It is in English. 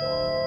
Bye.